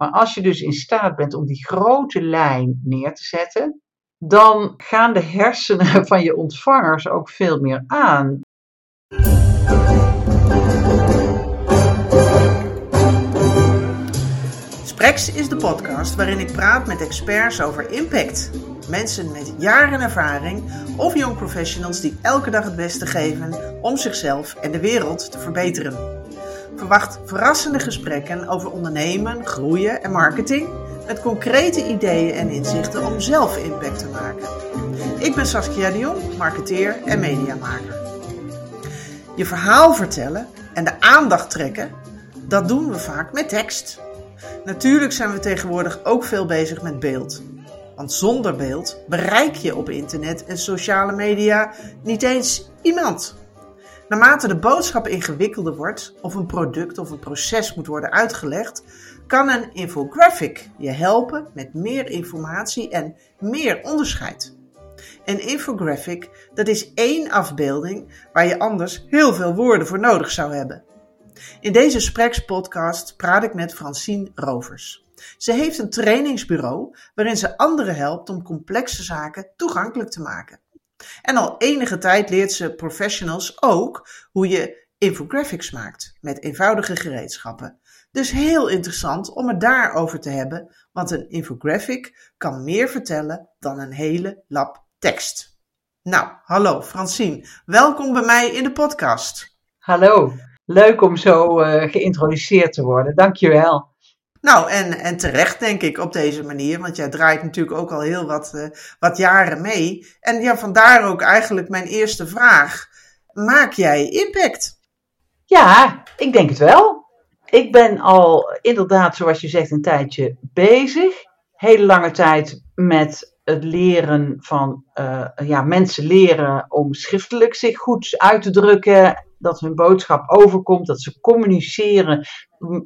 Maar als je dus in staat bent om die grote lijn neer te zetten, dan gaan de hersenen van je ontvangers ook veel meer aan. Sprex is de podcast waarin ik praat met experts over impact. Mensen met jaren ervaring of young professionals die elke dag het beste geven om zichzelf en de wereld te verbeteren. Verwacht verrassende gesprekken over ondernemen, groeien en marketing met concrete ideeën en inzichten om zelf impact te maken. Ik ben Saskia de Jong, marketeer en mediamaker. Je verhaal vertellen en de aandacht trekken, dat doen we vaak met tekst. Natuurlijk zijn we tegenwoordig ook veel bezig met beeld. Want zonder beeld bereik je op internet en sociale media niet eens iemand. Naarmate de boodschap ingewikkelder wordt of een product of een proces moet worden uitgelegd, kan een infographic je helpen met meer informatie en meer onderscheid. Een infographic, dat is één afbeelding waar je anders heel veel woorden voor nodig zou hebben. In deze Spreks-podcast praat ik met Francine Rovers. Ze heeft een trainingsbureau waarin ze anderen helpt om complexe zaken toegankelijk te maken. En al enige tijd leert ze professionals ook hoe je infographics maakt met eenvoudige gereedschappen. Dus heel interessant om het daarover te hebben, want een infographic kan meer vertellen dan een hele lap tekst. Nou, hallo Francine, welkom bij mij in de podcast. Hallo, leuk om zo uh, geïntroduceerd te worden, dankjewel. Nou, en, en terecht denk ik op deze manier, want jij draait natuurlijk ook al heel wat, uh, wat jaren mee. En ja, vandaar ook eigenlijk mijn eerste vraag. Maak jij impact? Ja, ik denk het wel. Ik ben al inderdaad, zoals je zegt, een tijdje bezig. Hele lange tijd met het leren van uh, ja, mensen leren om schriftelijk zich goed uit te drukken dat hun boodschap overkomt, dat ze communiceren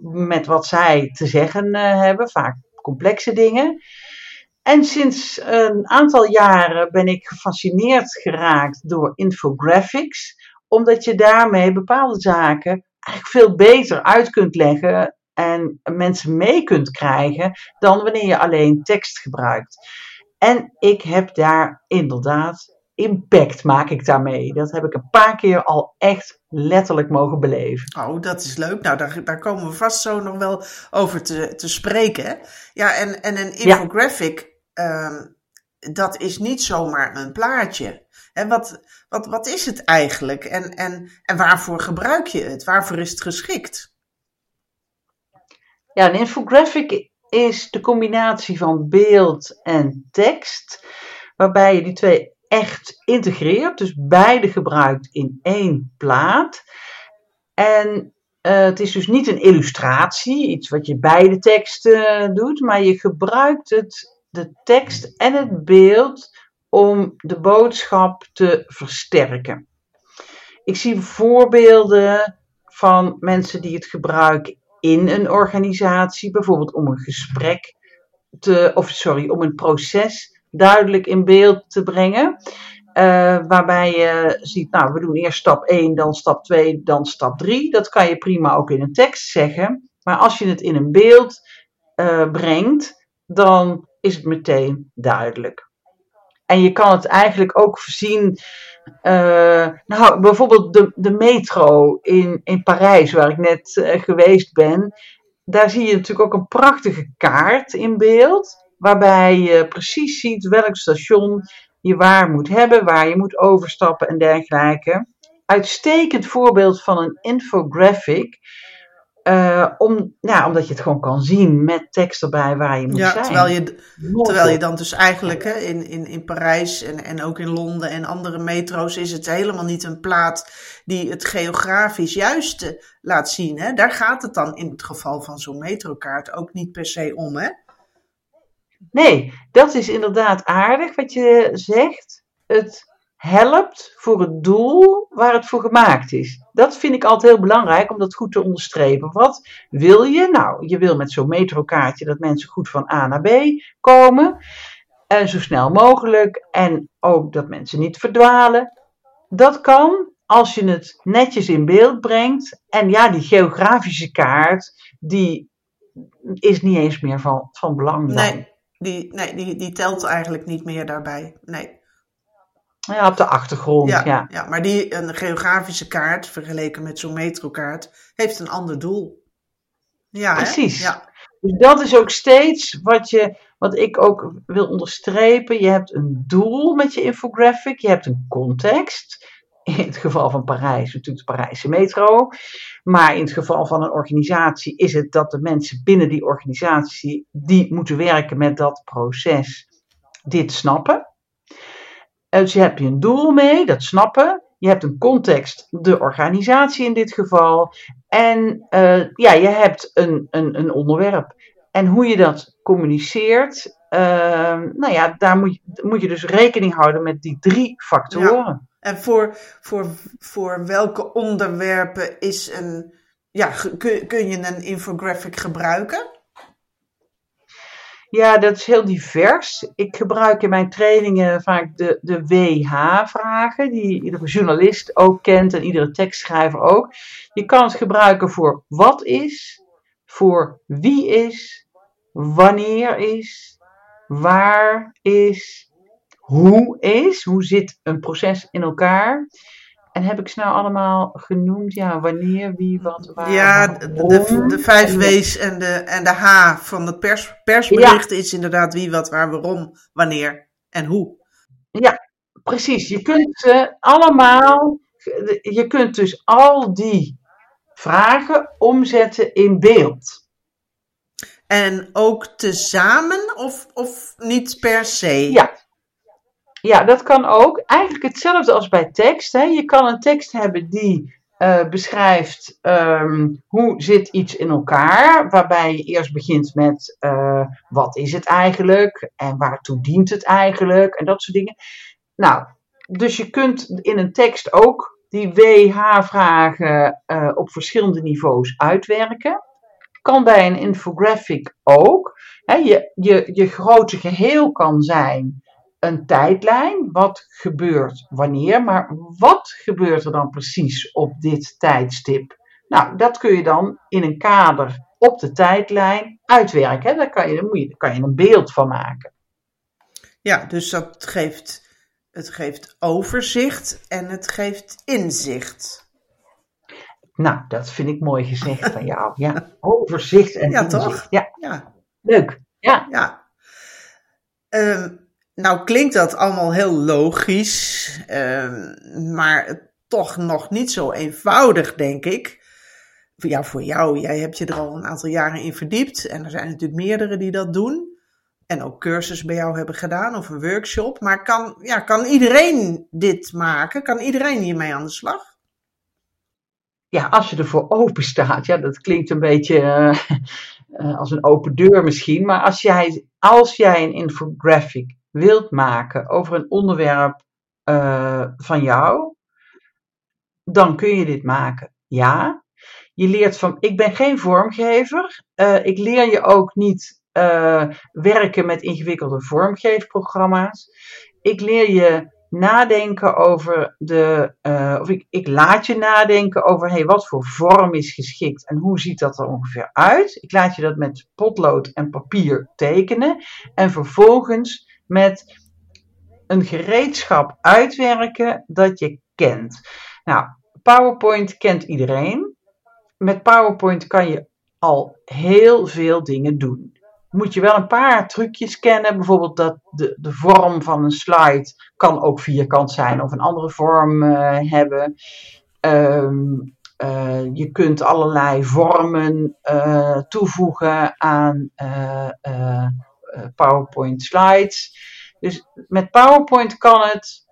met wat zij te zeggen uh, hebben, vaak complexe dingen. En sinds een aantal jaren ben ik gefascineerd geraakt door infographics, omdat je daarmee bepaalde zaken eigenlijk veel beter uit kunt leggen en mensen mee kunt krijgen dan wanneer je alleen tekst gebruikt. En ik heb daar inderdaad impact maak ik daarmee. Dat heb ik een paar keer al echt letterlijk mogen beleven. Oh, dat is leuk. Nou, daar, daar komen we vast zo nog wel over te, te spreken. Ja, en, en een infographic, ja. Ehm, dat is niet zomaar een plaatje. En wat, wat, wat is het eigenlijk? En, en, en waarvoor gebruik je het? Waarvoor is het geschikt? Ja, een infographic is de combinatie van beeld en tekst, waarbij je die twee echt integreert. Dus beide gebruikt in één plaat. En uh, het is dus niet een illustratie, iets wat je bij de tekst uh, doet, maar je gebruikt het, de tekst en het beeld om de boodschap te versterken. Ik zie voorbeelden van mensen die het gebruiken in een organisatie, bijvoorbeeld om een gesprek te, of sorry, om een proces duidelijk in beeld te brengen. Uh, waarbij je ziet, nou, we doen eerst stap 1, dan stap 2, dan stap 3. Dat kan je prima ook in een tekst zeggen. Maar als je het in een beeld uh, brengt, dan is het meteen duidelijk. En je kan het eigenlijk ook zien. Uh, nou, bijvoorbeeld de, de metro in, in Parijs, waar ik net geweest ben. Daar zie je natuurlijk ook een prachtige kaart in beeld waarbij je precies ziet welk station je waar moet hebben, waar je moet overstappen en dergelijke. Uitstekend voorbeeld van een infographic. Uh, om, ja, omdat je het gewoon kan zien met tekst erbij waar je moet ja, zijn. Terwijl je, terwijl je dan dus eigenlijk hè, in, in, in Parijs en, en ook in Londen en andere metro's is het helemaal niet een plaat die het geografisch juiste laat zien. Hè? Daar gaat het dan in het geval van zo'n metrokaart ook niet per se om. Hè? Nee, dat is inderdaad aardig wat je zegt. Het helpt voor het doel waar het voor gemaakt is. Dat vind ik altijd heel belangrijk om dat goed te onderstrepen. Wat wil je? Nou, je wil met zo'n metrokaartje dat mensen goed van A naar B komen. En zo snel mogelijk. En ook dat mensen niet verdwalen. Dat kan als je het netjes in beeld brengt. En ja, die geografische kaart, die is niet eens meer van, van belang. Nee, die, nee die, die telt eigenlijk niet meer daarbij. Nee. Ja, op de achtergrond, ja. Ja, ja. maar die, een geografische kaart, vergeleken met zo'n metrokaart, heeft een ander doel. Ja, hè? Precies. Ja. Dus dat is ook steeds wat, je, wat ik ook wil onderstrepen. Je hebt een doel met je infographic, je hebt een context. In het geval van Parijs, natuurlijk de Parijse metro. Maar in het geval van een organisatie is het dat de mensen binnen die organisatie die moeten werken met dat proces, dit snappen. Dus je hebt je een doel mee, dat snappen. Je hebt een context, de organisatie in dit geval. En eh, ja, je hebt een, een, een onderwerp. En hoe je dat communiceert, eh, nou ja, daar moet je, moet je dus rekening houden met die drie factoren. En voor, voor, voor welke onderwerpen is een, ja, kun, kun je een infographic gebruiken? Ja, dat is heel divers. Ik gebruik in mijn trainingen vaak de, de WH-vragen, die iedere journalist ook kent en iedere tekstschrijver ook. Je kan het gebruiken voor wat is, voor wie is, wanneer is, waar is, hoe is, hoe zit een proces in elkaar. En heb ik ze nou allemaal genoemd? Ja, wanneer, wie, wat, waar. ja, de, de, vijf W's en de, en de H van het pers, persbericht is inderdaad wie, wat, waar, waarom, wanneer en hoe. Precies, je kunt ze allemaal, je kunt dus al die vragen omzetten in beeld. En ook tezamen of, of niet per se? Ja. Ja, dat kan ook. Eigenlijk hetzelfde als bij tekst. Hè. Je kan een tekst hebben die eh, beschrijft ehm, hoe zit iets in elkaar. Waarbij je eerst begint met eh, wat is het eigenlijk en waartoe dient het eigenlijk en dat soort dingen. Nou, dus je kunt in een tekst ook die WH-vragen eh, op verschillende niveaus uitwerken. Kan bij een infographic ook. Je, je, je grote geheel kan zijn een tijdlijn. Wat gebeurt wanneer, maar wat gebeurt er dan precies op dit tijdstip? Nou, dat kun je dan in een kader op de tijdlijn uitwerken. Daar kan je, daar moet je, daar kan je een beeld van maken. Ja, dus dat geeft, het geeft overzicht en het geeft inzicht. Nou, dat vind ik mooi gezegd van jou. Ja, overzicht en Ja, inzicht. toch? Ja, Ja, leuk. Ja, ja. Ehm, nou klinkt dat allemaal heel logisch, ehm, maar toch nog niet zo eenvoudig, denk ik. Ja, voor jou, jij hebt je er al een aantal jaren in verdiept en er zijn natuurlijk meerdere die dat doen. En ook cursus bij jou hebben gedaan of een workshop. Maar kan, ja, kan iedereen dit maken? Kan iedereen hiermee aan de slag? ja, als je ervoor open staat, ja, dat klinkt een beetje eh, eh, als een open deur misschien, maar als jij, als jij een infographic wilt maken over een onderwerp eh, van jou, dan kun je dit maken. Ja, je leert van, ik ben geen vormgever, eh, ik leer je ook niet eh, werken met ingewikkelde vormgeefprogramma's. Ik leer je nadenken over de, of ik, ik laat je nadenken over, hey, wat voor vorm is geschikt en hoe ziet dat er ongeveer uit. Ik laat je dat met potlood en papier tekenen en vervolgens met een gereedschap uitwerken dat je kent. Nou, PowerPoint kent iedereen. Met PowerPoint kan je al heel veel dingen doen. Moet je wel een paar trucjes kennen, bijvoorbeeld dat de, de vorm van een slide kan ook vierkant zijn of een andere vorm eh, hebben. Ehm, eh, je kunt allerlei vormen eh, toevoegen aan PowerPoint slides. Dus met PowerPoint kan het.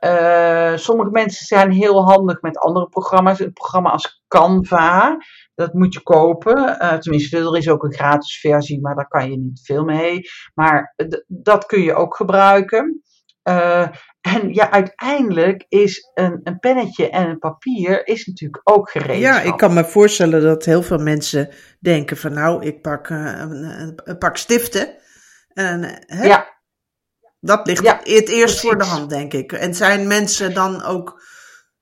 Eh, sommige mensen zijn heel handig met andere programma's. Een programma als Canva, dat moet je kopen. Eh, tenminste, er is ook een gratis versie, maar daar kan je niet veel mee. Maar dat kun je ook gebruiken. Eh, en ja, uiteindelijk is een, een pennetje en een papier is natuurlijk ook gereedschap. Ja, ik kan me voorstellen dat heel veel mensen denken van nou, ik pak eh, een, een pak stiften. En, eh, hè, Ja, dat ligt ja, het eerst precies. voor de hand, denk ik. En zijn mensen dan ook,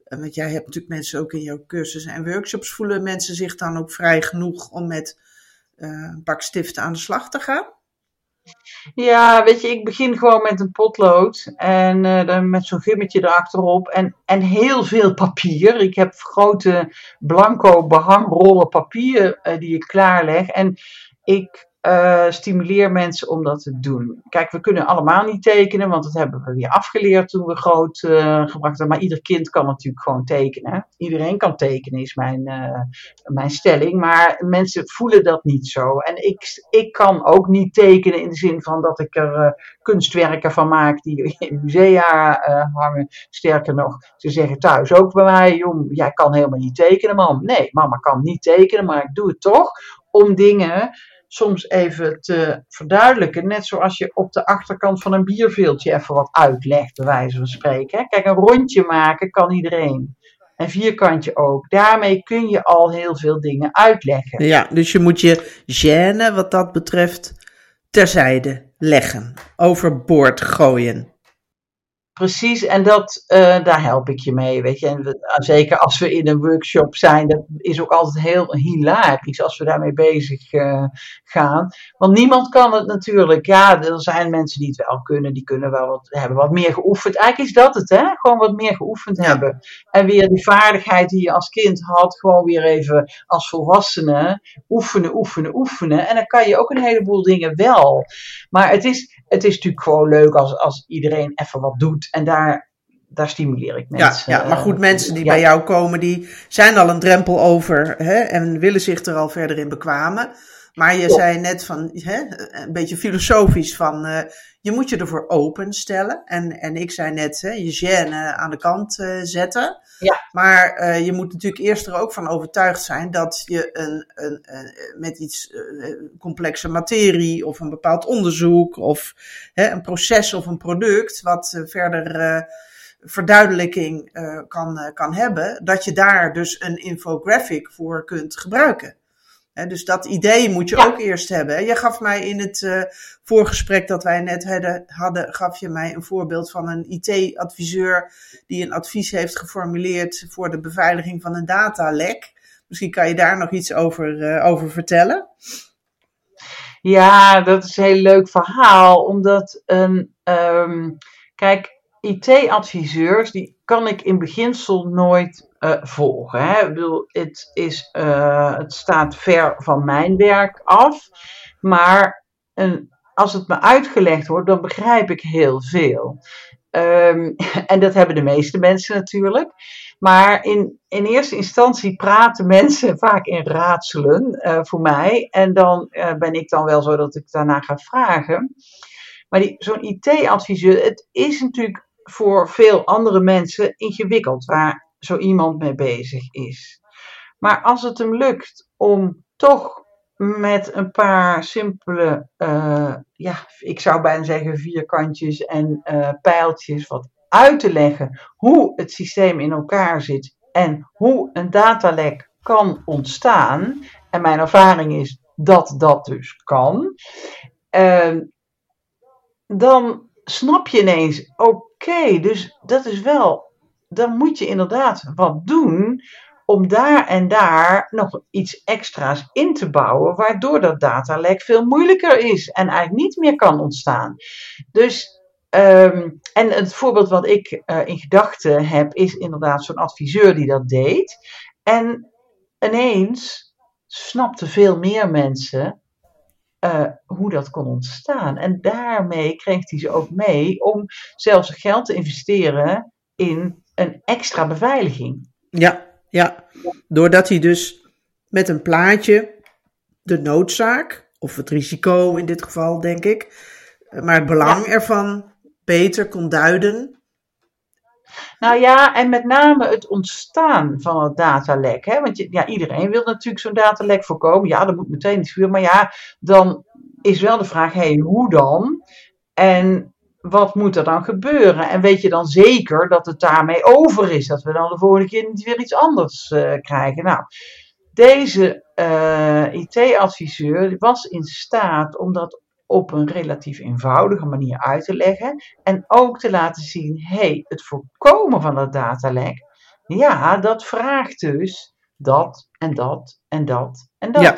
eh, want jij hebt natuurlijk mensen ook in jouw cursussen en workshops, voelen mensen zich dan ook vrij genoeg om met een pak stiften aan de slag te gaan? Ja, weet je, ik begin gewoon met een potlood en uh, dan met zo'n gummetje erachterop en, en heel veel papier. Ik heb grote blanco behangrollen papier uh, die ik klaarleg. En ik uh, stimuleer mensen om dat te doen. Kijk, we kunnen allemaal niet tekenen, want dat hebben we weer afgeleerd toen we groot uh, gebracht. Maar ieder kind kan natuurlijk gewoon tekenen. Iedereen kan tekenen, is mijn, uh, mijn stelling. Maar mensen voelen dat niet zo. En ik, ik kan ook niet tekenen in de zin van dat ik er kunstwerken van maak die in musea hangen. Sterker nog, ze zeggen thuis ook bij mij: jong, jij kan helemaal niet tekenen, man. Nee, mama kan niet tekenen, maar ik doe het toch om dingen soms even te verduidelijken. Net zoals je op de achterkant van een bierveeltje even wat uitlegt, bij wijze van spreken. Kijk, een rondje maken kan iedereen. En vierkantje ook. Daarmee kun je al heel veel dingen uitleggen. Ja, dus je moet je gêne wat dat betreft terzijde leggen. Overboord gooien. Precies, en dat, uh, daar help ik je mee, weet je. En we, zeker als we in een workshop zijn, dat is ook altijd heel hilarisch als we daarmee bezig uh, gaan. Want niemand kan het natuurlijk. Ja, er zijn mensen die het wel kunnen, die kunnen wel wat, hebben wat meer geoefend. Eigenlijk is dat het, hè? Gewoon wat meer geoefend hebben. En weer die vaardigheid die je als kind had, gewoon weer even als volwassene oefenen, oefenen, oefenen. En dan kan je ook een heleboel dingen wel. Maar het is, het is natuurlijk gewoon leuk als, als iedereen even wat doet. En daar, daar stimuleer ik mensen. Ja, ja maar goed, mensen die bij jou komen, die zijn al een drempel over hè, en willen zich er al verder in bekwamen. Maar je zei net van, hè, een beetje filosofisch van, uh, je moet je ervoor openstellen. En, en ik zei net, hè, je gêne aan de kant uh, zetten. Ja. Maar uh, je moet natuurlijk eerst er ook van overtuigd zijn dat je een, een, een met iets complexe materie of een bepaald onderzoek of hè, een proces of een product wat verder verduidelijking kan, kan hebben, dat je daar dus een infographic voor kunt gebruiken dus dat idee moet je ook eerst hebben. Je gaf mij in het uh, voorgesprek dat wij net hadden, hadden, gaf je mij een voorbeeld van een IT-adviseur die een advies heeft geformuleerd voor de beveiliging van een datalek. Misschien kan je daar nog iets over, uh, over vertellen. Ja, dat is een heel leuk verhaal, omdat een, um, kijk, IT-adviseurs, die kan ik in beginsel nooit uh, volgen. Hè. Ik bedoel, het, is, uh, het staat ver van mijn werk af, maar als het me uitgelegd wordt, dan begrijp ik heel veel. Um, en dat hebben de meeste mensen natuurlijk. Maar in, in eerste instantie praten mensen vaak in raadselen uh, voor mij. En dan ben ik dan wel zo dat ik daarna ga vragen. Maar zo'n IT-adviseur, het is natuurlijk voor veel andere mensen ingewikkeld waar zo iemand mee bezig is. Maar als het hem lukt om toch met een paar simpele, uh, ja, ik zou bijna zeggen vierkantjes en uh, pijltjes wat uit te leggen hoe het systeem in elkaar zit en hoe een datalek kan ontstaan. En mijn ervaring is dat dat dus kan. Uh, dan snap je ineens, oké, dus dat is wel, dan moet je inderdaad wat doen om daar en daar nog iets extra's in te bouwen, waardoor dat datalek veel moeilijker is en eigenlijk niet meer kan ontstaan. Dus, um, en het voorbeeld wat ik uh, in gedachten heb, is inderdaad zo'n adviseur die dat deed. En ineens snapten veel meer mensen uh, hoe dat kon ontstaan. En daarmee kreeg hij ze ook mee om zelfs geld te investeren in een extra beveiliging. Ja, ja. Doordat hij dus met een plaatje de noodzaak, of het risico in dit geval, denk ik, maar het belang ervan beter kon duiden nou ja, en met name het ontstaan van het datalek. Hè? Want je, ja, iedereen wil natuurlijk zo'n datalek voorkomen. Ja, dat moet meteen iets gebeuren. Maar ja, dan is wel de vraag, hey, hoe dan? En wat moet er dan gebeuren? En weet je dan zeker dat het daarmee over is? Dat we dan de volgende keer niet weer iets anders uh, krijgen? Nou, deze eh, IT-adviseur was in staat om dat op een relatief eenvoudige manier uit te leggen. En ook te laten zien, hey, het voorkomen van dat datalek, ja, dat vraagt dus dat en dat en dat en dat. Ja.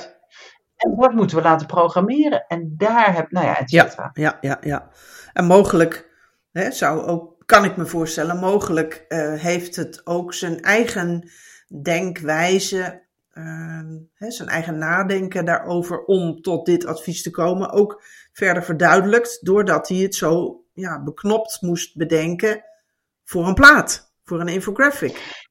En dat moeten we laten programmeren. En daar heb, nou ja, et cetera. Ja, ja, ja, ja. En mogelijk hè, zou ook, kan ik me voorstellen, mogelijk uh, heeft het ook zijn eigen denkwijze, uh, zijn eigen nadenken daarover om tot dit advies te komen, ook verder verduidelijkt, doordat hij het zo ja, beknopt moest bedenken voor een plaat, voor een infographic.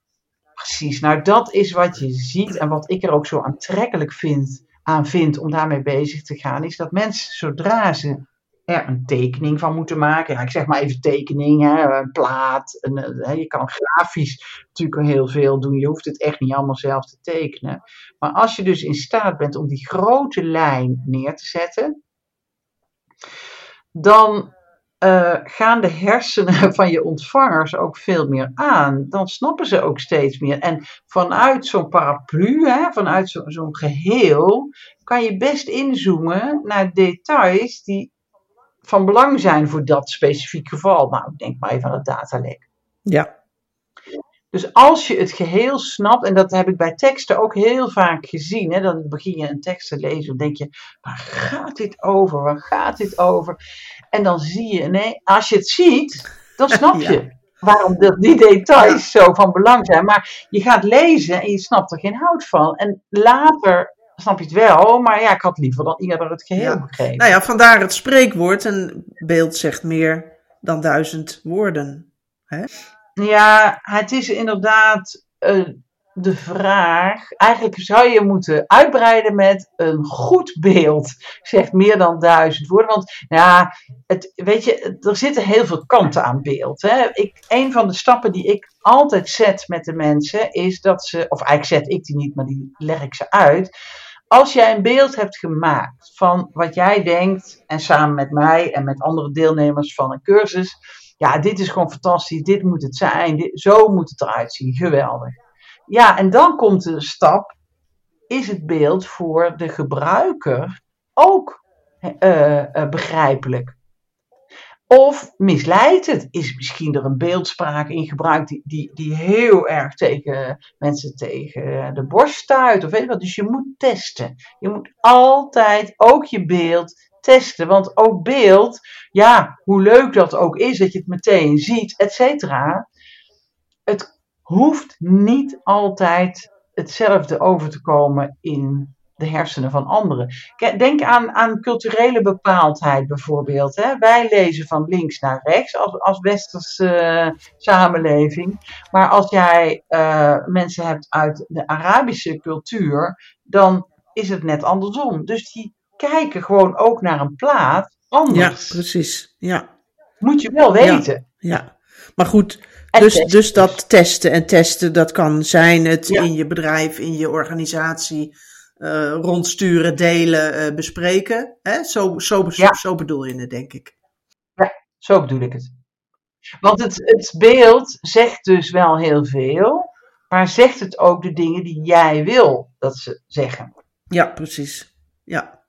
Precies, nou dat is wat je ziet en wat ik er ook zo aantrekkelijk vind, aan vind om daarmee bezig te gaan, is dat mensen zodra ze er een tekening van moeten maken, ja, ik zeg maar even tekening, hè, een plaat, een, hè, je kan grafisch natuurlijk heel veel doen, je hoeft het echt niet allemaal zelf te tekenen. Maar als je dus in staat bent om die grote lijn neer te zetten, dan uh, gaan de hersenen van je ontvangers ook veel meer aan. Dan snappen ze ook steeds meer. En vanuit zo'n paraplu, hè, vanuit zo'n geheel, kan je best inzoomen naar details die van belang zijn voor dat specifiek geval. Nou, denk maar even aan het datalek. Ja. Dus als je het geheel snapt, en dat heb ik bij teksten ook heel vaak gezien, hè, dan begin je een tekst te lezen en denk je, waar gaat dit over? Waar gaat dit over? En dan zie je, nee, als je het ziet, dan snap je waarom die details zo van belang zijn. Maar je gaat lezen en je snapt er geen hout van. En later snap je het wel, maar ja, ik had liever dan eerder het geheel ja. begrepen. Nou ja, vandaar het spreekwoord, een beeld zegt meer dan duizend woorden. Hè? Ja, het is inderdaad uh, de vraag. Eigenlijk zou je moeten uitbreiden met een goed beeld. Zegt meer dan duizend woorden. Want ja, het, weet je, er zitten heel veel kanten aan beeld. Hè. Ik, een van de stappen die ik altijd zet met de mensen is dat ze, of eigenlijk zet ik die niet, maar die leg ik ze uit. Als jij een beeld hebt gemaakt van wat jij denkt, en samen met mij en met andere deelnemers van een cursus ja, dit is gewoon fantastisch, dit moet het zijn, zo moet het eruit zien, geweldig. Ja, en dan komt de stap, is het beeld voor de gebruiker ook uh, uh, begrijpelijk? Of misleidt het? Is misschien er een beeldspraak in gebruikt die, die, die heel erg tegen mensen tegen de borst stuit? Of weet je wat? Dus je moet testen. Je moet altijd ook je beeld testen. Want ook beeld, ja, hoe leuk dat ook is dat je het meteen ziet, et cetera. Het hoeft niet altijd hetzelfde over te komen in de hersenen van anderen. Denk aan, aan culturele bepaaldheid bijvoorbeeld. Hè. Wij lezen van links naar rechts als, als westerse uh, samenleving. Maar als jij uh, mensen hebt uit de Arabische cultuur, dan is het net andersom. Dus die kijken gewoon ook naar een plaat anders. Ja, precies. Ja. Moet je wel weten. Ja, ja. maar goed, dus, dus dat testen en testen, dat kan zijn het in je bedrijf, in je organisatie, uh, rondsturen, delen, uh, bespreken. Hè? Zo, zo, ja. zo bedoel je het, denk ik. Ja, zo bedoel ik het. Want het, het beeld zegt dus wel heel veel, maar zegt het ook de dingen die jij wil dat ze zeggen. Ja, precies. Ja.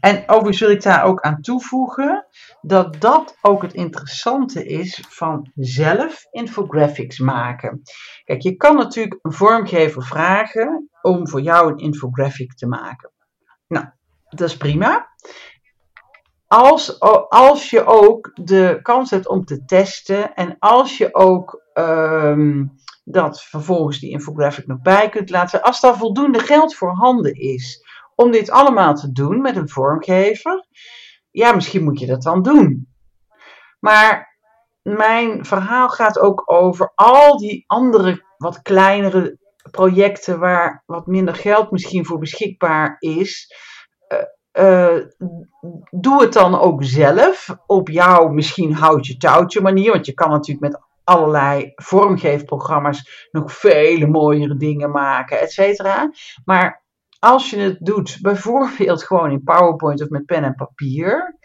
En overigens wil ik daar ook aan toevoegen dat dat ook het interessante is van zelf infographics maken. Kijk, je kan natuurlijk een vormgever vragen om voor jou een infographic te maken. Nou, dat is prima. Als, als je ook de kans hebt om te testen en als je ook um, dat vervolgens die infographic nog bij kunt laten, als daar voldoende geld voorhanden is om dit allemaal te doen met een vormgever, ja, misschien moet je dat dan doen. Maar mijn verhaal gaat ook over al die andere, wat kleinere projecten waar wat minder geld misschien voor beschikbaar is. Uh, uh, doe het dan ook zelf op jouw misschien houtje touwtje manier. Want je kan natuurlijk met allerlei vormgeefprogramma's nog vele mooiere dingen maken, et cetera. Maar als je het doet, bijvoorbeeld gewoon in PowerPoint of met pen en papier,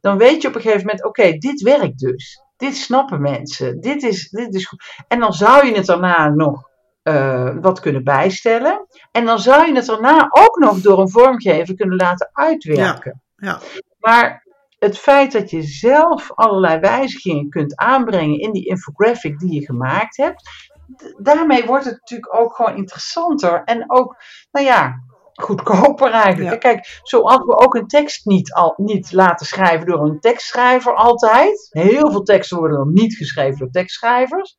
dan weet je op een gegeven moment: oké, dit werkt dus. Dit snappen mensen. Dit is, dit is goed. En dan zou je het daarna nog uh, wat kunnen bijstellen. En dan zou je het daarna ook nog door een vormgever kunnen laten uitwerken. Ja, ja. Maar het feit dat je zelf allerlei wijzigingen kunt aanbrengen in die infographic die je gemaakt hebt, daarmee wordt het natuurlijk ook gewoon interessanter. En ook, nou ja, goedkoper eigenlijk. Kijk, zoals we ook een tekst niet, al, niet laten schrijven door een tekstschrijver altijd. Heel veel teksten worden dan niet geschreven door tekstschrijvers.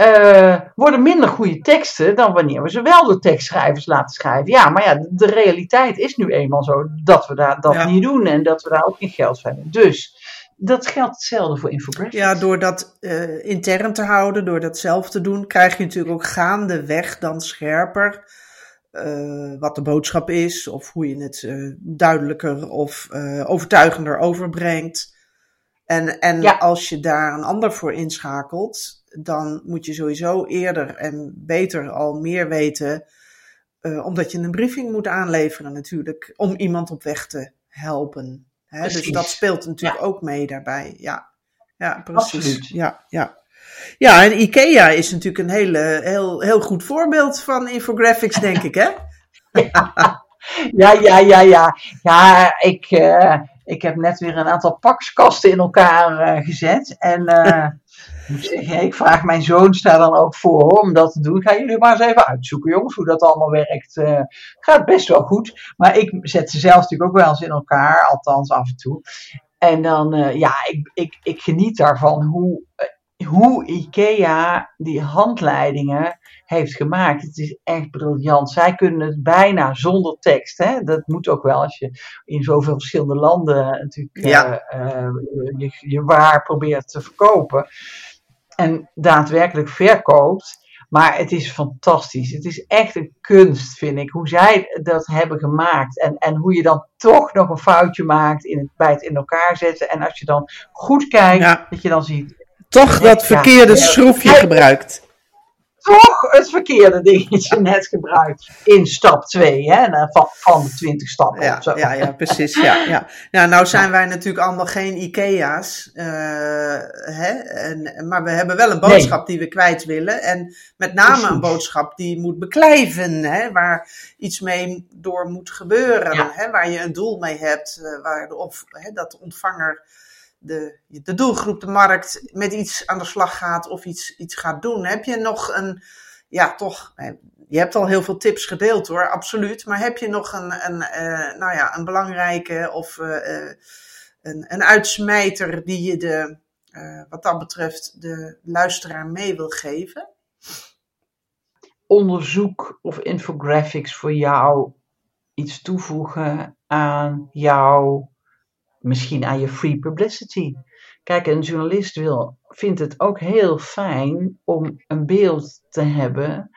Uh, worden minder goede teksten dan wanneer we ze wel door tekstschrijvers laten schrijven. Ja, maar ja, de, realiteit is nu eenmaal zo dat we daar, dat niet doen en dat we daar ook geen geld vinden. Dus dat geldt hetzelfde voor infographics. Ja, door dat uh, intern te houden, door dat zelf te doen, krijg je natuurlijk ook gaandeweg dan scherper uh, wat de boodschap is, of hoe je het duidelijker of overtuigender overbrengt. En, en als je daar een ander voor inschakelt, dan moet je sowieso eerder en beter al meer weten, omdat je een briefing moet aanleveren natuurlijk, om iemand op weg te helpen. Hè? Dus dat speelt natuurlijk ook mee daarbij. Ja, ja precies. Absoluut. Ja, ja. ja, en IKEA is natuurlijk een hele, heel, heel goed voorbeeld van infographics, denk ik, hè? Ja, ja, ja, ja. Ja, ik, uh, ik heb net weer een aantal pakskasten in elkaar uh, gezet. En uh, ik vraag mijn zoon daar dan ook voor om dat te doen. Ga jullie maar eens even uitzoeken, jongens, hoe dat allemaal werkt. Uh, gaat best wel goed. Maar ik zet ze zelf natuurlijk ook wel eens in elkaar, althans af en toe. En dan, ja, ik, ik, ik geniet daarvan hoe, hoe IKEA die handleidingen heeft gemaakt. Het is echt briljant. Zij kunnen het bijna zonder tekst. Hè? Dat moet ook wel als je in zoveel verschillende landen natuurlijk ja. je, je waar probeert te verkopen en daadwerkelijk verkoopt. Maar het is fantastisch. Het is echt een kunst, vind ik. Hoe zij dat hebben gemaakt. En, en hoe je dan toch nog een foutje maakt in het, bij het in elkaar zetten. En als je dan goed kijkt, dat je dan ziet. Toch dat verkeerde schroefje gebruikt toch het verkeerde dingetje net gebruikt in stap 2 hè, van, van de 20 stappen. Ja, zo. ja, ja precies. Ja, ja. Ja, nou zijn wij natuurlijk allemaal geen IKEA's, uh, hè, en, maar we hebben wel een boodschap die we kwijt willen. En met name een boodschap die moet beklijven, hè, waar iets mee door moet gebeuren, hè, waar je een doel mee hebt, uh, waar de, of, hè, dat de ontvanger de, de doelgroep, de markt, met iets aan de slag gaat of iets, iets gaat doen. Heb je nog een, ja toch, je hebt al heel veel tips gedeeld hoor, absoluut. Maar heb je nog een, een, uh, nou ja, een belangrijke of uh, een, een uitsmijter die je de, wat dat betreft de luisteraar mee wil geven? Onderzoek of infographics voor jou iets toevoegen aan jouw misschien aan je free publicity. Kijk, een journalist wil, vindt het ook heel fijn om een beeld te hebben,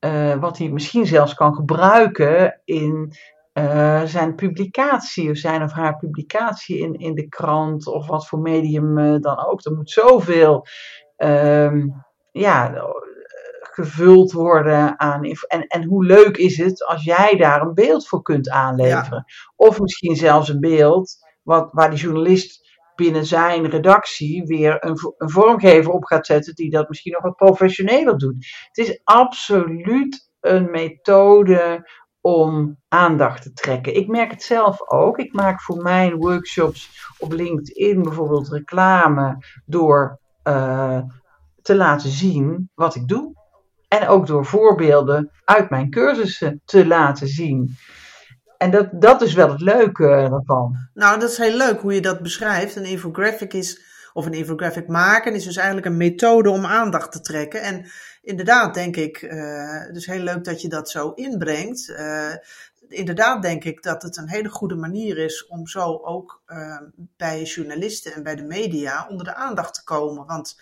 uh, wat hij misschien zelfs kan gebruiken in uh, zijn publicatie, of zijn of haar publicatie in, in de krant, of wat voor medium uh, dan ook. Er moet zoveel um, ja, gevuld worden aan. En, en hoe leuk is het als jij daar een beeld voor kunt aanleveren? Of misschien zelfs een beeld wat, waar die journalist binnen zijn redactie weer een, vormgever op gaat zetten die dat misschien nog wat professioneler doet. Het is absoluut een methode om aandacht te trekken. Ik merk het zelf ook. Ik maak voor mijn workshops op LinkedIn bijvoorbeeld reclame door uh, te laten zien wat ik doe. En ook door voorbeelden uit mijn cursussen te laten zien. En dat, dat is wel het leuke ervan. Nou, dat is heel leuk hoe je dat beschrijft. Een infographic is, of een infographic maken, is dus eigenlijk een methode om aandacht te trekken. En inderdaad, denk ik, uh, dus heel leuk dat je dat zo inbrengt. Uh, inderdaad denk ik dat het een hele goede manier is om zo ook bij journalisten en bij de media onder de aandacht te komen. Want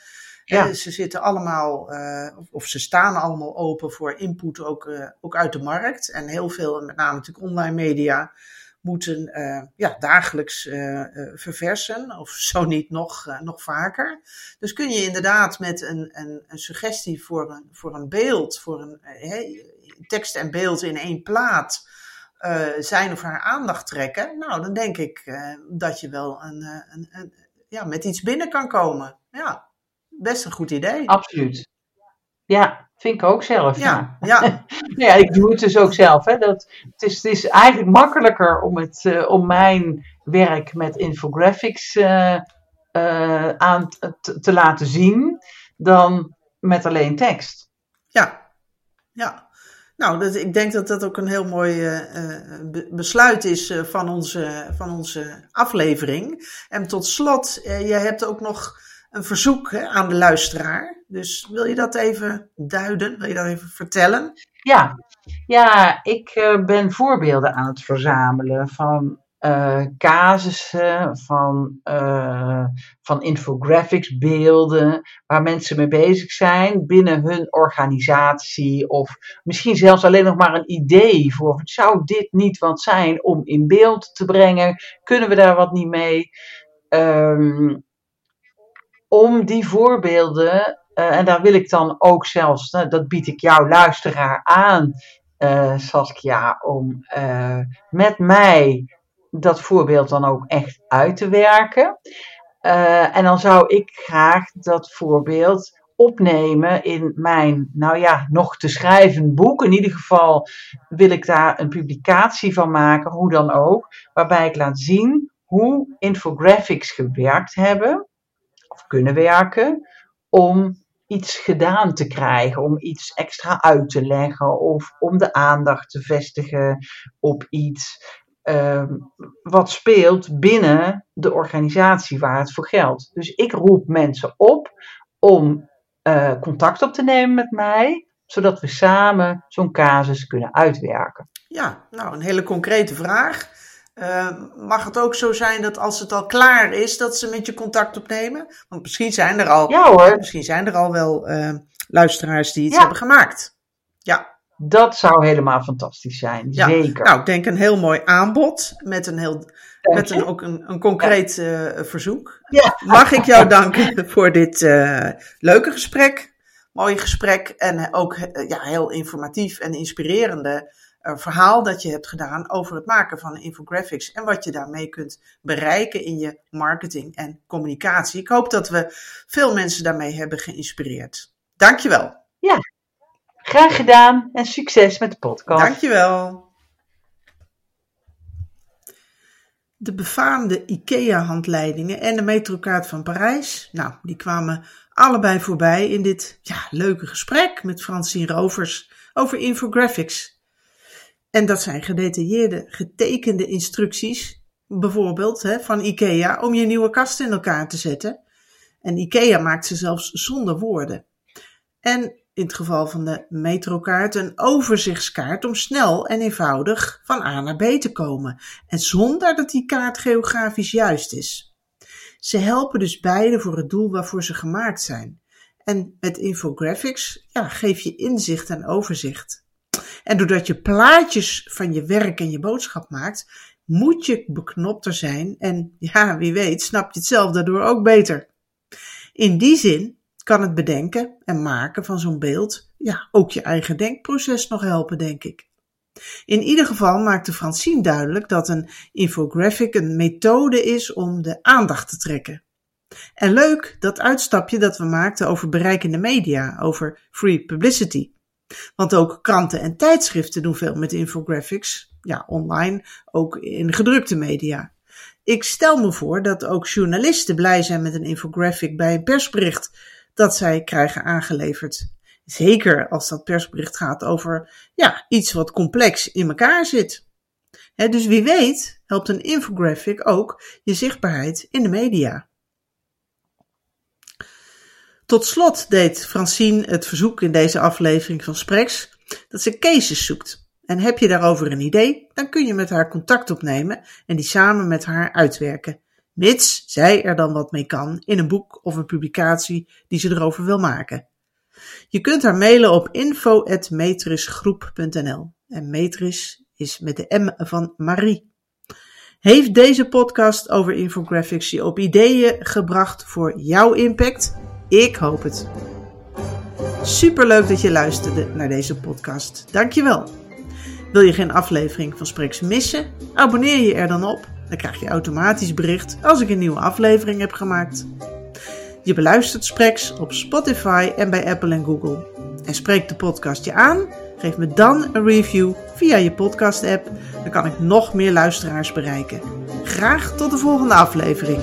ja. ze zitten allemaal, uh, of ze staan allemaal open voor input ook, uh, ook uit de markt. En heel veel, met name natuurlijk online media, moeten uh, ja, dagelijks verversen. Of zo niet nog, nog vaker. Dus kun je inderdaad met een, een, een suggestie voor een, voor een beeld, voor een tekst en beeld in één plaat. zijn of haar aandacht trekken. Nou, dan denk ik dat je wel een, een, ja, met iets binnen kan komen. Ja best een goed idee. Absoluut. Ja, vind ik ook zelf. Ja, ja. ja. ja ik doe het dus ook zelf. Hè. Dat, het, is, het is eigenlijk makkelijker om, het, uh, om mijn werk met infographics uh, uh, aan te, te laten zien dan met alleen tekst. Ja, ja. Nou, dat, ik denk dat dat ook een heel mooi uh, besluit is uh, van, onze, van onze aflevering. En tot slot, jij hebt ook nog een verzoek aan de luisteraar. Dus wil je dat even duiden? Wil je dat even vertellen? Ja, ja ik ben voorbeelden aan het verzamelen van uh, casussen, van, uh, van infographics, beelden, waar mensen mee bezig zijn binnen hun organisatie. Of misschien zelfs alleen nog maar een idee voor, zou dit niet wat zijn om in beeld te brengen? Kunnen we daar wat niet mee? Um, om die voorbeelden, uh, en daar wil ik dan ook zelfs, dat bied ik jouw luisteraar aan, Saskia, om met mij dat voorbeeld dan ook echt uit te werken. En dan zou ik graag dat voorbeeld opnemen in mijn, nou ja, nog te schrijven boek. In ieder geval wil ik daar een publicatie van maken, hoe dan ook, waarbij ik laat zien hoe infographics gewerkt hebben, kunnen werken, om iets gedaan te krijgen, om iets extra uit te leggen of om de aandacht te vestigen op iets. Ehm, wat speelt binnen de organisatie waar het voor geldt. Dus ik roep mensen op om uh, contact op te nemen met mij, zodat we samen zo'n casus kunnen uitwerken. Ja, nou een hele concrete vraag. Uh, mag het ook zo zijn dat als het al klaar is, dat ze met je contact opnemen? Want misschien zijn er al, ja, hoor. Misschien zijn er al wel uh, luisteraars die iets ja. hebben gemaakt. Ja. Dat zou helemaal fantastisch zijn, ja. zeker. Nou, ik denk een heel mooi aanbod met een heel met een, ook een, een concreet uh, verzoek. Ja. Mag ik jou danken voor dit uh, leuke gesprek, mooie gesprek en ook ja, heel informatief en inspirerende verhaal dat je hebt gedaan over het maken van infographics en wat je daarmee kunt bereiken in je marketing en communicatie. Ik hoop dat we veel mensen daarmee hebben geïnspireerd. Dankjewel. Ja, Graag gedaan en succes met de podcast. Dankjewel. De befaamde IKEA-handleidingen en de metrokaart van Parijs, nou, die kwamen allebei voorbij in dit ja, leuke gesprek met Francine Rovers over infographics. En dat zijn gedetailleerde, getekende instructies, bijvoorbeeld hè, van IKEA, om je nieuwe kast in elkaar te zetten. En IKEA maakt ze zelfs zonder woorden. En in het geval van de metrokaart een overzichtskaart om snel en eenvoudig van A naar B te komen en zonder dat die kaart geografisch juist is. Ze helpen dus beide voor het doel waarvoor ze gemaakt zijn. En met infographics ja, geef je inzicht en overzicht. En doordat je plaatjes van je werk en je boodschap maakt, moet je beknopter zijn en ja, wie weet, snap je het zelf daardoor ook beter. In die zin kan het bedenken en maken van zo'n beeld ja, ook je eigen denkproces nog helpen, denk ik. In ieder geval maakte Francine duidelijk dat een infographic een methode is om de aandacht te trekken. En leuk dat uitstapje dat we maakten over bereikende media, over free publicity. Want ook kranten en tijdschriften doen veel met infographics, ja, online, ook in gedrukte media. Ik stel me voor dat ook journalisten blij zijn met een infographic bij een persbericht dat zij krijgen aangeleverd. Zeker als dat persbericht gaat over ja, iets wat complex in elkaar zit. dus wie weet helpt een infographic ook je zichtbaarheid in de media. Tot slot deed Francine het verzoek in deze aflevering van Spreks dat ze cases zoekt. En heb je daarover een idee, dan kun je met haar contact opnemen en die samen met haar uitwerken mits zij er dan wat mee kan in een boek of een publicatie die ze erover wil maken. Je kunt haar mailen op info.metrisgroep.nl en Metris is met de M van Marie. Heeft deze podcast over infographics je op ideeën gebracht voor jouw impact? Ik hoop het. Superleuk dat je luisterde naar deze podcast. Dankjewel. Wil je geen aflevering van Spreks missen? Abonneer je er dan op dan krijg je automatisch bericht als ik een nieuwe aflevering heb gemaakt. Je beluistert Spreks op Spotify en bij Apple en Google. En spreekt de podcast je aan? Geef me dan een review via je podcast-app. Dan kan ik nog meer luisteraars bereiken. Graag tot de volgende aflevering.